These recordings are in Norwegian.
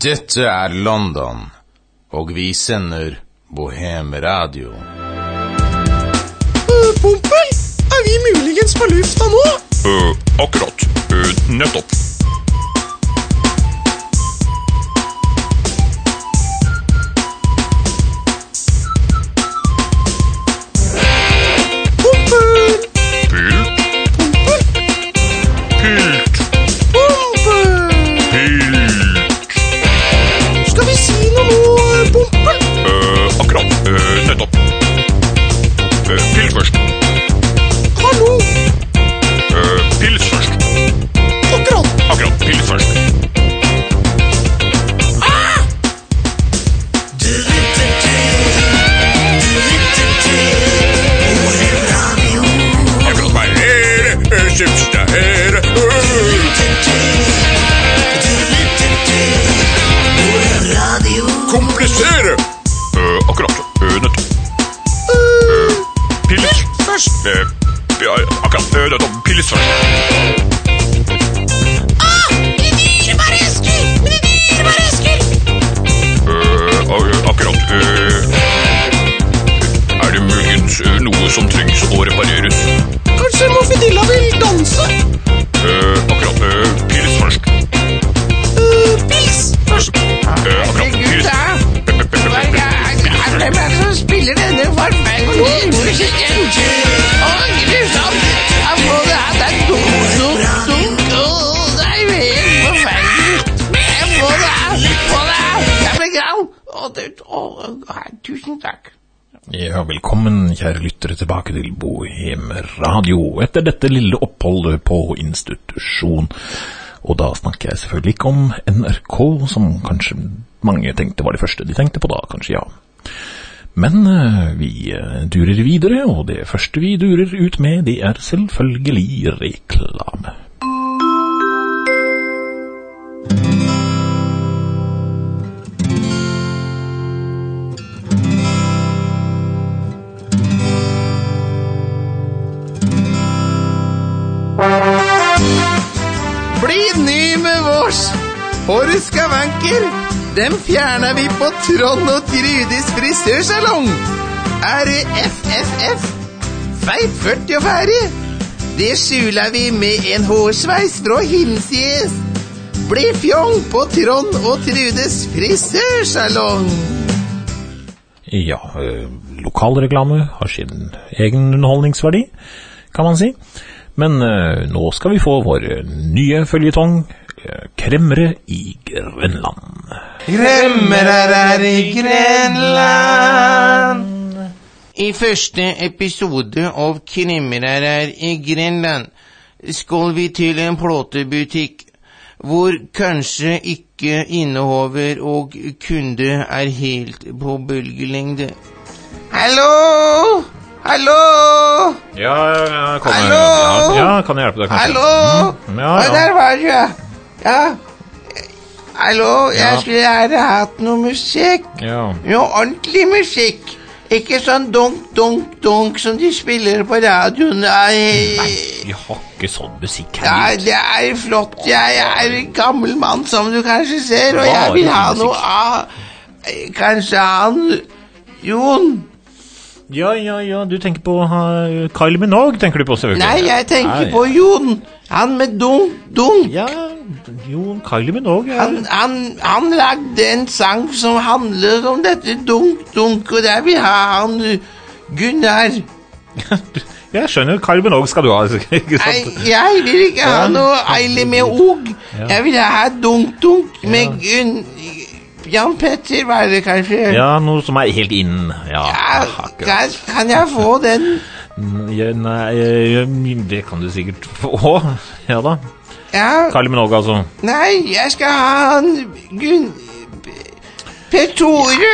Dette er London, og vi sender Bohemradio. Uh, Pompel, er vi muligens på lufta nå? Uh, akkurat. Uh, nettopp. Tusen takk. Ja, velkommen, kjære lyttere, tilbake til Bohem Radio etter dette lille oppholdet på institusjon. Og da snakker jeg selvfølgelig ikke om NRK, som kanskje mange tenkte var det første de tenkte på da, kanskje ja. Men eh, vi eh, durer videre, og det første vi durer ut med, det er selvfølgelig reklame. Hårskavanker, dem fjerner vi på Trond og Trudis frisørsalong. Er det FFF? Feit 40 og ferdig? Det skjuler vi med en hårsveis fra hinsides. Bli fjong på Trond og Trudes frisørsalong. Ja, eh, lokalreklame har sin egen underholdningsverdi, kan man si. Men eh, nå skal vi få vår nye føljetong, Kremmere i Grenland. Kremmere er i Grenland. I første episode av Kremmere er i Grenland skal vi til en plåtebutikk hvor kanskje ikke innehaver og kunde er helt på bølgelengde. Hallo? Hallo? Ja, jeg kommer. Hallo? Ja, ja, kan jeg hjelpe deg kanskje? Hallo? Mm, ja, ja. der var du, ja. Ja. Hallo, jeg Ja. skulle gjerne hatt noe musikk. Ja. Noe ordentlig musikk. Ikke sånn dunk, dunk, dunk som de spiller på radioen. Nei, Vi har ikke sånn musikk her. Nei, det er flott. Jeg er en gammel mann, som du kanskje ser, og jeg vil ha noe av eh, Kanskje han Jon? Ja, ja, ja, du tenker på uh, Kyle Minogue, tenker du på selvfølgelig? Nei, jeg tenker Nei. på Jon. Han med dunk, dunk. Ja, jo, Kylie Minogue, ja. Han, han, han lagde en sang som handler om dette dunk, dunk, og der vil ha han Gunnar. Jeg skjønner, Kylie Minogue skal du ha, ikke Nei, jeg vil ikke ha noe Eile med og. Jeg vil ha dunk-dunk med Gunn... Jan Petter var det kanskje? Ja, noe som er helt inn. Ja, Ja, kan, jeg få den? Ja, Nei, det kan du sikkert få. Ja da. Ja, Kylie Minogue, altså. nei, jeg skal ha han Gunn... Per Tore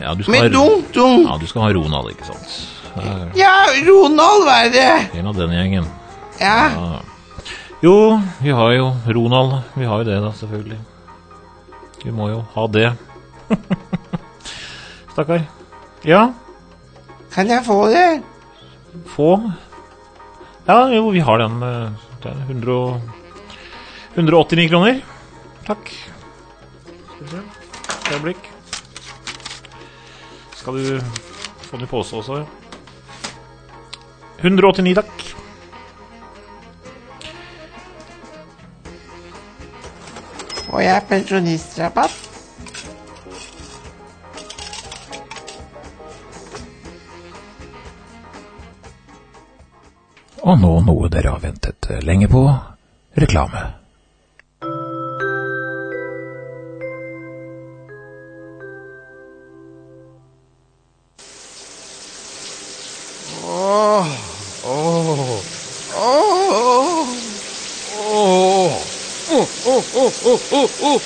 Ja, med dunk-dunk. ja, du skal ha Ronald, ikke sant? Det er Ja, Ronald var det. En av den gjengen. Ja, Ja. Jo, vi har jo Ronald. Vi har jo det, da, selvfølgelig. Vi må jo ha det. Stakkar. Ja, kan jeg få det? få. Ja, jo, vi har den. eh, Det er 100 og 189 kroner. Takk. Skal vi se. Et øyeblikk. Skal du få den i pose også? 189, takk. Og jeg er pensjonistrabatt. Og nå noe dere har ventet lenge på. Reklame. Åh.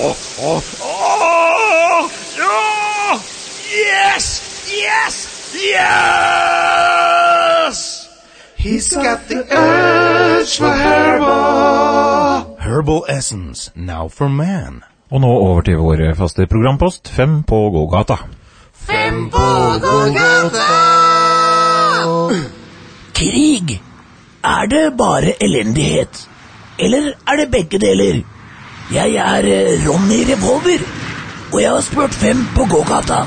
Åh, åh, åh, ja! Yes! Yes! Yes! He's got the urge for herbal. Herbal essence, now for man. Og nå over til vår faste programpost, Fem på gågata. Fem på gågata! Krig. Er det bare elendighet? Eller er det begge deler? Jeg er eh, Ronny Revolver, og jeg har spurt fem på gågata.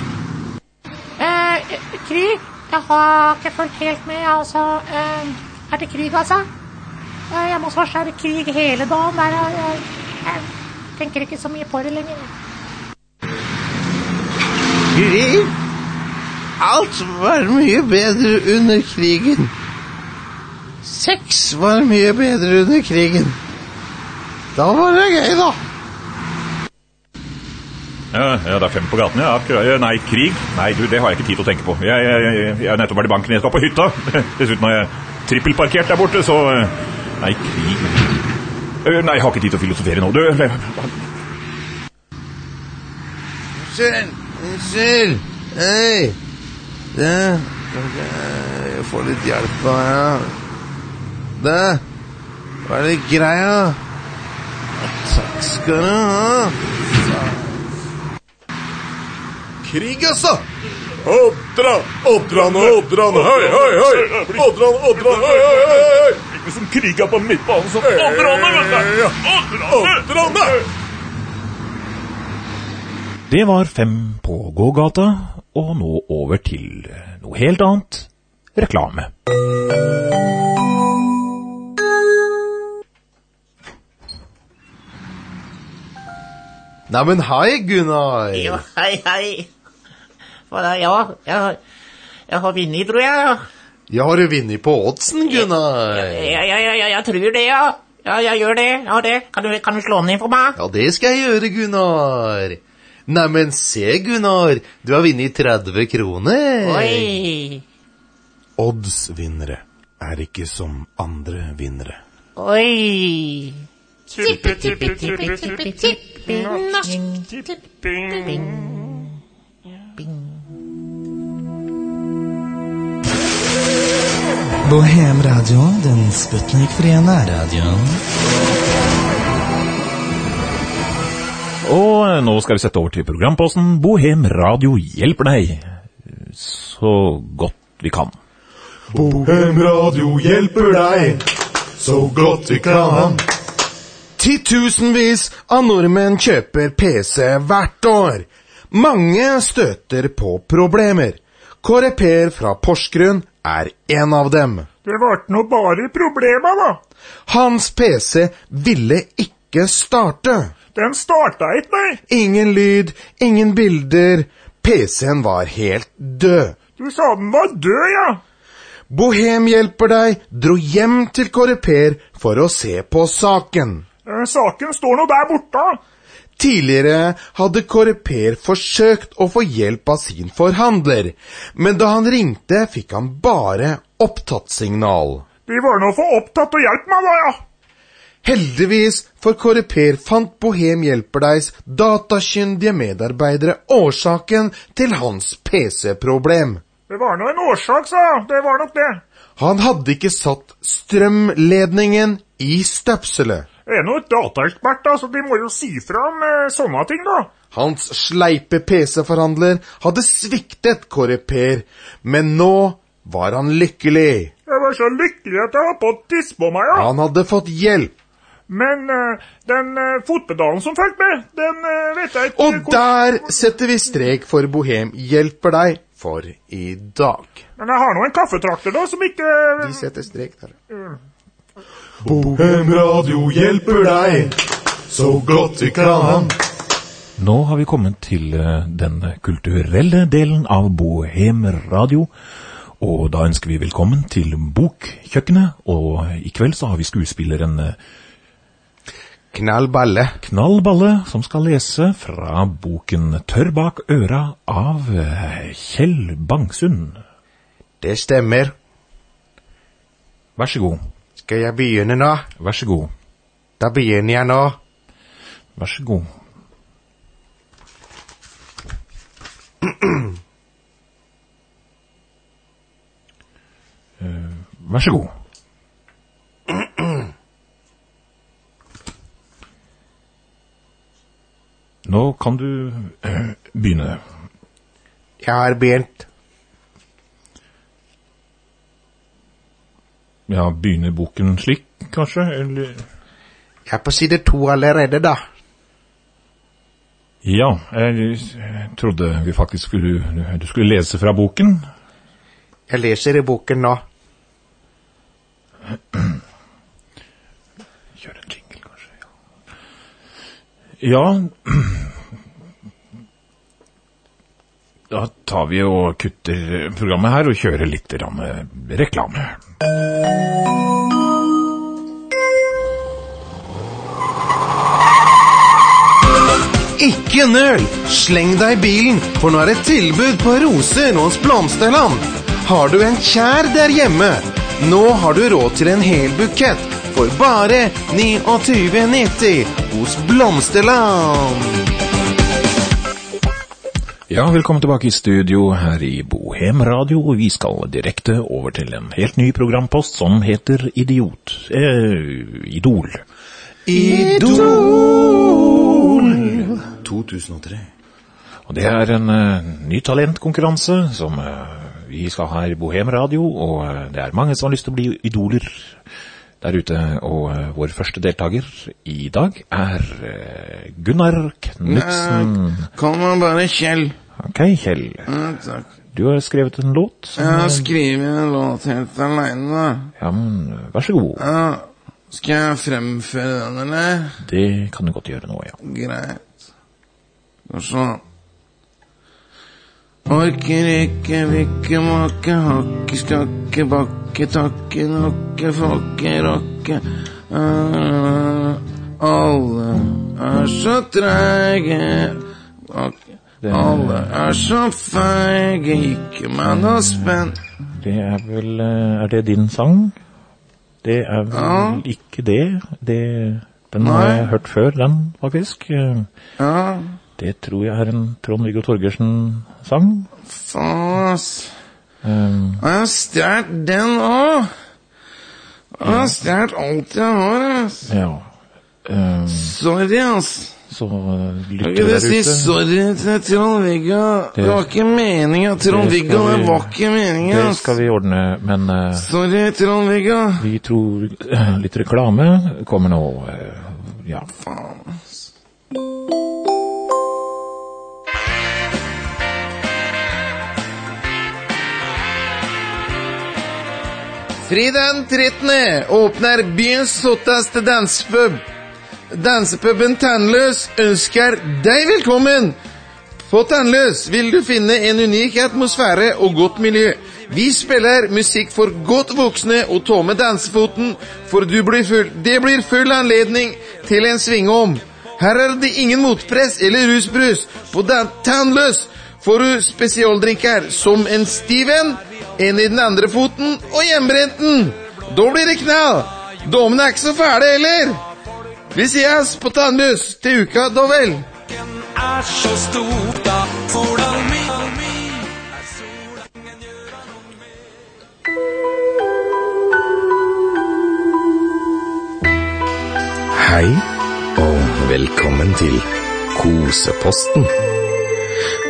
Eh, krig? Jeg har ikke fulgt helt med, altså. Eh, er det krig, altså? Eh, jeg må først er det krig hele dagen. Der, jeg, jeg, jeg tenker ikke så mye på det lenger. Krig? Alt var mye bedre under krigen. Sex var mye bedre under krigen. Da var det gøy, da. Ja, ja, det er fem på gaten, ja. Nei, krig? Nei, du, det har jeg ikke tid til å tenke på. Jeg, jeg, jeg, jeg har nettopp vært i banken, jeg skal på hytta. Dessuten har jeg trippelparkert der borte, så eh, Nei, krig Eh, Nei, jeg har ikke tid til å filosofere nå. Du, Unnskyld. Unnskyld. Hei. Jeg få litt hjelp av deg? Hva er det greia? Takk skal du ha. Krig, altså! Oddran, Oddran, Oddran, hei, hei, hei! Oddran, Oddran, hei, hei, hei, hei! Ikke som kriga på midtbanen som Ja, Oddran, da! Det var fem på gågata, og nå over til noe helt annet. Reklame. Neimen, hei, Gunnar. Ja, hei, hei. Ja, jeg, har- jeg har vunnet, tror jeg. ja. Jeg har du vunnet på oddsen, Gunnar? Ja, ja, ja, ja, jeg tror det, ja. Ja, jeg gjør det. Ja, det. Kan du, kan du slå den inn for meg? Ja, det skal jeg gjøre, Gunnar. Neimen, se, Gunnar. Du har vunnet 30 kroner. Oi. Odds-vinnere er ikke som andre vinnere. Oi. Tippe, tippe, tippe, tippe, tippe, norsk tipping. Bohem den sputnikfrie nærradioen. Og eh, nå skal vi sette over til programposten Bohem Radio hjelper deg så godt vi kan. Bohem Radio hjelper deg så godt vi kan. Titusenvis av nordmenn kjøper PC hvert år. Mange støter på problemer. Kåre Per fra Porsgrunn er en av dem. Det ble nå bare problema, da. Hans PC ville ikke starte. Den starta ikke, nei. Ingen lyd, ingen bilder. PC-en var helt død. Du sa den var død, ja. Bohem hjelper deg dro hjem til Kåre Per for å se på saken. Eh, Saken står nå der borte. Tidligere hadde Kåre Per forsøkt å få hjelp av sin forhandler, men da han ringte, fikk han bare opptattsignal. De var nå for opptatt til å hjelpe meg, da, ja. Heldigvis for Kåre Per fant Bohem hjelper degs datakyndige medarbeidere årsaken til hans PC-problem. Det var nå en årsak, sa jeg. Det var nok det. Han hadde ikke satt strømledningen i støpselet. Jeg er nå et dataekspert, da, så de må jo si fra om eh, sånne ting, da. Hans sleipe PC-forhandler hadde sviktet Kåre Per, men nå var han lykkelig. Jeg var så lykkelig at jeg var på å tisse på meg, ja. Han hadde fått hjelp. Men eh, den uh, fotpedalen som fulgte med, den eh, vet jeg ikke Og der setter vi strek for Bohem hjelper deg for i dag. Men jeg har nå en kaffetrakter, da, som ikke Vi setter strek der. Bohem Radio hjelper deg så godt vi kan. Nå har vi kommet til eh, den kulturelle delen av Bohem Radio. Og da ønsker vi velkommen til Bokkjøkkenet. Og i kveld så har vi skuespilleren Knallballe. Knall balle. Knall Balle, som skal lese fra boken Tørr bak øra av eh, Kjell Bangsund. Det stemmer. Vær så god. Skal jeg begynne nå? Vær så god. Da begynner jeg nå. Vær så god. Eh, Vær så god. Nå kan du eh, begynne. Jeg har begynt. Ja, begynner boken slik, kanskje? Eller Jeg er på side to allerede, da. Ja, jeg trodde vi faktisk skulle Du skulle lese fra boken. Jeg leser i boken nå. Kjør en jingle, kanskje. Ja. Da tar vi og kutter programmet her og kjører litt eh, reklame. Ikke nøl! Sleng deg i bilen, for nå er det tilbud på roser hos Blomsterland. Har du en kjær der hjemme? Nå har du råd til en hel bukett for bare 29,90 hos Blomsterland. Ja, velkommen tilbake i studio her i Bohem Radio. Vi skal direkte over til en helt ny programpost som heter Idiot. Eh, Idol. Idol 2003. Og det er en eh, ny talentkonkurranse som eh, vi skal ha her i Bohem Radio, og eh, det er mange som har lyst til å bli idoler der ute. Og uh, vår første deltaker i dag er uh, Gunnar Knutsen. Kall meg bare Kjell. Ok, Kjell. Ja, takk. Du har skrevet en låt. som, Jeg har eh, skrevet en låt helt aleine, da. Ja, men eh, vær så god. Ja, skal jeg fremføre den, eller? Det kan du godt gjøre nå, ja. Greit. Og så Orker ikke, vikke, måke, hakke, skakke, bakke, takke, nokke, fokke, rokke. Ah, Alle er så treige. Ak- Alle er så feige, ikke meg noe spenn. Det er vel eh, Er det din sang? Det er vel Ja. ikke det. det. Den har jeg hørt før, den, faktisk. Ja, Det tror jeg er en Trond-Viggo Torgersen-sang. faen, ass. Um, Jeg har stjålet den òg. Jeg har stjålet alt jeg har, ass. ja. Um, Sorry, ass. Så eh, lytter ikke der si ute. sorry til Trond-Viggo? Det var ikke meninga, Trond-Viggo. vi- Det var ikke meninga, Det skal vi ordne, men uh, Sorry, Trond-Viggo. vi tror uh, litt reklame kommer nå. Uh, ja. Faen. Fredag 13. åpner byens hotteste dansepub. Dansepuben Tannløs ønsker deg velkommen. På Tannløs vil du finne en unik atmosfære og godt miljø. Vi spiller musikk for godt voksne og tomme dansefoten, for blir full, det blir full anledning til en svingom. Her er det ingen motpress eller rusbrus. På Tannløs får du spesialdrinker som en Steven, en i den andre foten og hjemmebrenten. Da blir det knall. Damene er ikke så fæle heller. Vi ses på Tannbuss til uka, da vel. Hei, og velkommen til Koseposten.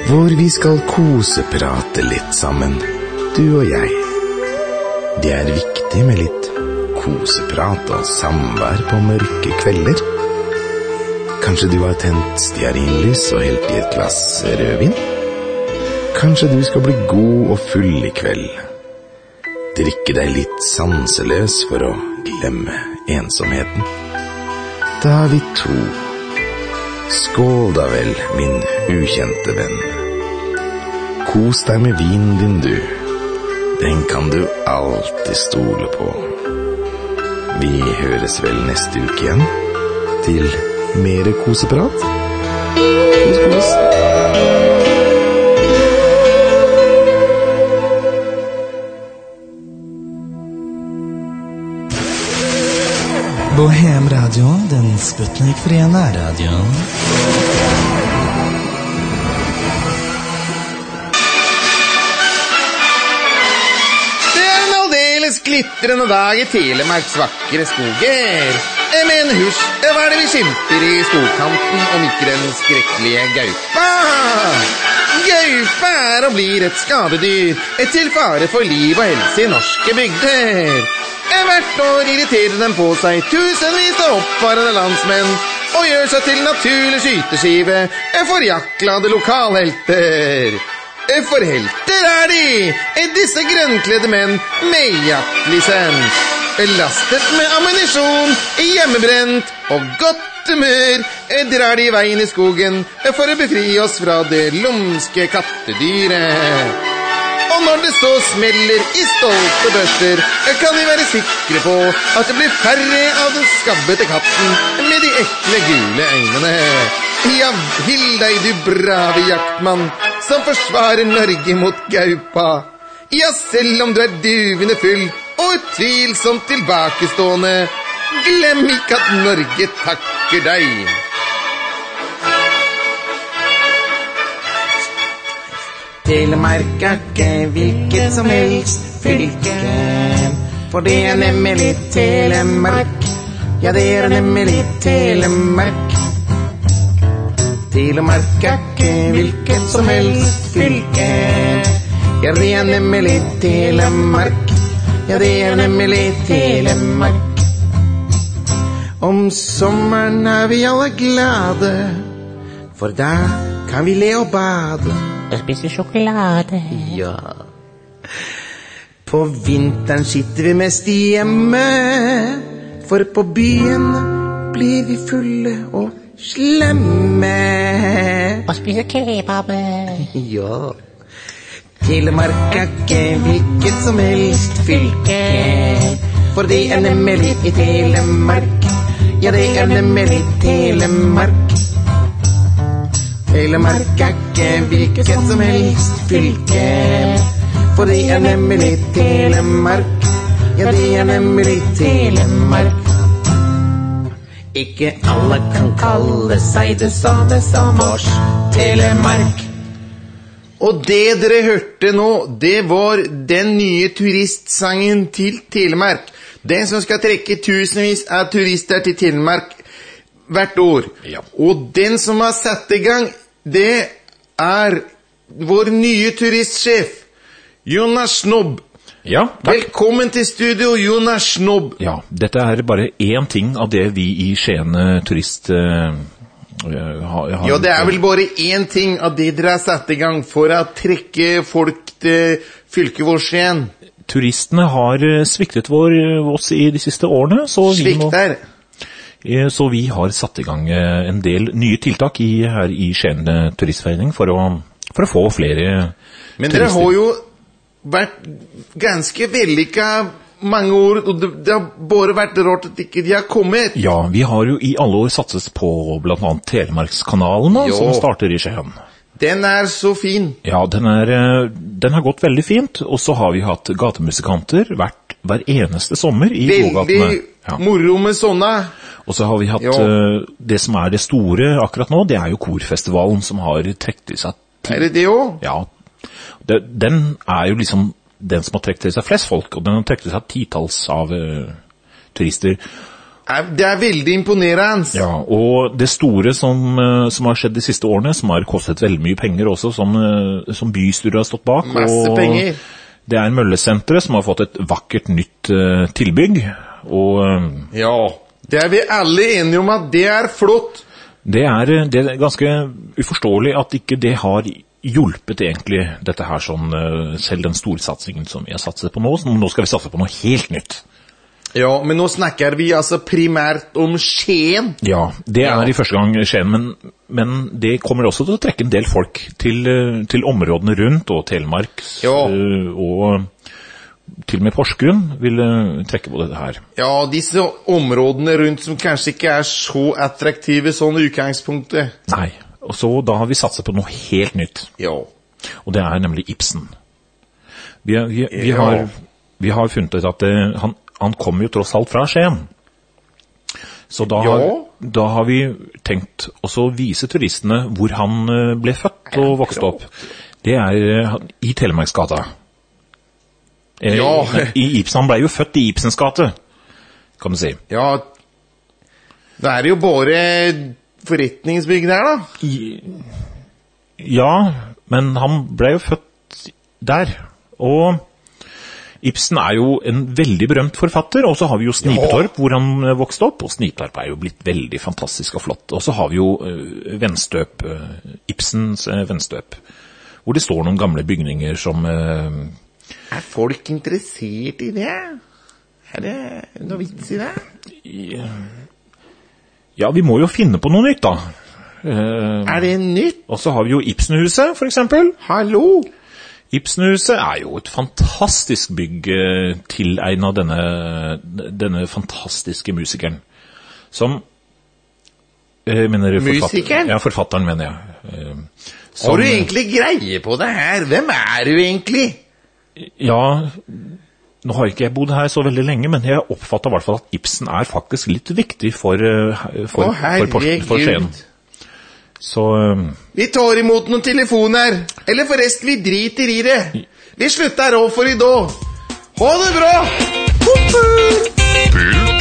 Hvor vi skal koseprate litt sammen, du og jeg. Det er viktig med litt koseprat og samvær på mørke kvelder. Kanskje du har tent stearinlys og helt i et glass rødvin? Kanskje du skal bli god og full i kveld? Drikke deg litt sanseløs for å glemme ensomheten? Da er vi to. Skål da vel, min ukjente venn. Kos deg med vinen din, du. Den kan du alltid stole på. Vi høres vel neste uke igjen til mere koseprat. Kos, kos. Bohemradioen, den sputnikfrie nærradioen. Glitrende dag i Telemarks vakre skoger. Men husj, hva er det vi skimter i skogkanten om ikke den skrekkelige gaupa? Gaupa er og blir et skadedyr, et til fare for liv og helse i norske bygder. Hvert år irriterer den på seg tusenvis av oppfarende landsmenn og gjør seg til naturlig skyteskive for jaktglade lokalhelter. For helter er de, disse grønnkledde menn med jaktlisens. Lastet med ammunisjon, hjemmebrent og godt humør drar de veien i skogen for å befri oss fra det lumske kattedyret. Og når det så smeller i stolte børster, kan vi være sikre på at det blir færre av den skabbete katten med de ekle gule øynene. Ja, hill deg, du brave jaktmann, som forsvarer Norge mot gaupa. Ja, selv om du er duvende full og utvilsomt tilbakestående, glem ikke at Norge takker deg. Telemark er ikke hvilket som helst fylke. For det er nemlig Telemark. Ja, det er nemlig Telemark. Telemark er ikke hvilket som helst fylke. Ja, det er nemlig Telemark. Ja, det er nemlig Telemark. Om sommeren er vi alle glade, for da kan vi le og bade. Og spise sjokolade. Ja. På vinteren sitter vi mest hjemme, for på byen blir vi fulle og slemme. Og spise kebab. Ja. Telemark er ikke hvilket som helst fylke, for det er nemlig i Telemark. Ja, det er nemlig Telemark. Telemark er ikke hvilket som helst fylke, for det er nemlig Telemark. Ja, det er nemlig Telemark. Ikke alle kan kalle seg det samme som oss, Telemark. Og det dere hørte nå, det var den nye turistsangen til Telemark. Den som skal trekke tusenvis av turister til Telemark hvert år. Og den som har satt i gang, det er vår nye turistsjef, Jonas Snobb. Ja, Velkommen til studio, Jonas Snobb. Ja, dette er bare én ting av det vi i Skien eh, turist... eh, eh, har, har, Ja, det er vel bare én ting av det dere har satt i gang for å trekke folk til fylket vårt igjen. Turistene har sviktet vår, oss i de siste årene, så vi, må, Svikter. så vi har satt i gang en del nye tiltak i, her i Skien turistforening for å, for å få flere Men dere har jo vært ganske vellykka mange år, og det, det har bare vært rart at ikke de har kommet. Ja, vi har jo i alle år satset på annet Telemarkskanalen, da, som starter i Skien. Den er så fin. Ja, den, er, eh, den har gått veldig fint, og så har vi hatt gatemusikanter hvert, hver eneste sommer i gågatene. Veldig moro med sånne. Og så har vi hatt Ja. eh, det som er det store akkurat nå, det er jo korfestivalen som har trukket i seg Er det det òg? Ja. Det, den er jo liksom den som har trukket til seg flest folk, og den har trukket til seg titalls av uh, turister. Det er veldig imponerende. Ja, og det store som, eh, som har skjedd de siste årene, som har kostet veldig mye penger også, som, eh, som bystyret har stått bak. Masse penger. Det er Møllesenteret som har fått et vakkert nytt uh, tilbygg. Og uh, Ja, det er vi alle enige om at det er flott. det er, det er ganske uforståelig at ikke det har hjulpet egentlig dette her sånn, eh, selv den storsatsingen som vi har satset på nå. Så nå skal vi satse på noe helt nytt. Ja, men nå snakker vi altså primært om Skien. Ja, det er i første gang Skien, men, men det kommer også til å trekke en del folk til, eh, til områdene rundt, og Telemark, Ja. eh, og til og med Porsgrunn vil trekke på dette her. Ja, disse områdene rundt som kanskje ikke er så attraktive sånn i utgangspunktet. Nei, og så da har vi satset på noe helt nytt. Ja. Og det er nemlig Ibsen. Vi, har- vi, vi, Ja. har, vi har funnet ut at det, han, han kommer jo tross alt fra Skien. Så da, har, da har vi tenkt også å vise turistene hvor han eh, ble født og vokste opp. Det er eh, i Telemarksgata. Eller, Ja. I Ibsen, han ble jo født i Ibsens gate, kan du si. Ja, det er jo bare forretningsbygg der, da. Ja, men han ble jo født der. Og Ibsen er jo en veldig berømt forfatter, og så har vi jo Snipetorp, hvor han eh, vokste opp, og Snipetorp er jo blitt veldig fantastisk og flott. Og så har vi jo uh, Venstøp, uh, Ibsens uh, Venstøp, hvor det står noen gamle bygninger som Er folk interessert i det? Er det noe vits i det? Ja, vi må jo finne på noe nytt, da. Eh, Er det nytt? og så har vi jo Ibsenhuset, for eksempel. Hallo? Ibsenhuset er jo et fantastisk bygg tilegna tilegnet denne, denne fantastiske musikeren. Som eh, mener Musikeren? Ja, forfatteren, mener jeg. Eh, som- Har du egentlig greie på det her? Hvem er du egentlig? Ja, nå har ikke jeg bodd her så veldig lenge, men jeg oppfatter i hvert fall at Ibsen er faktisk litt viktig for, eh, for, Å, for, for Skien. Så eh, Vi tar imot noen telefoner. Eller forresten, vi driter i det. Vi slutter av for i dag. Ha det bra! Pumper!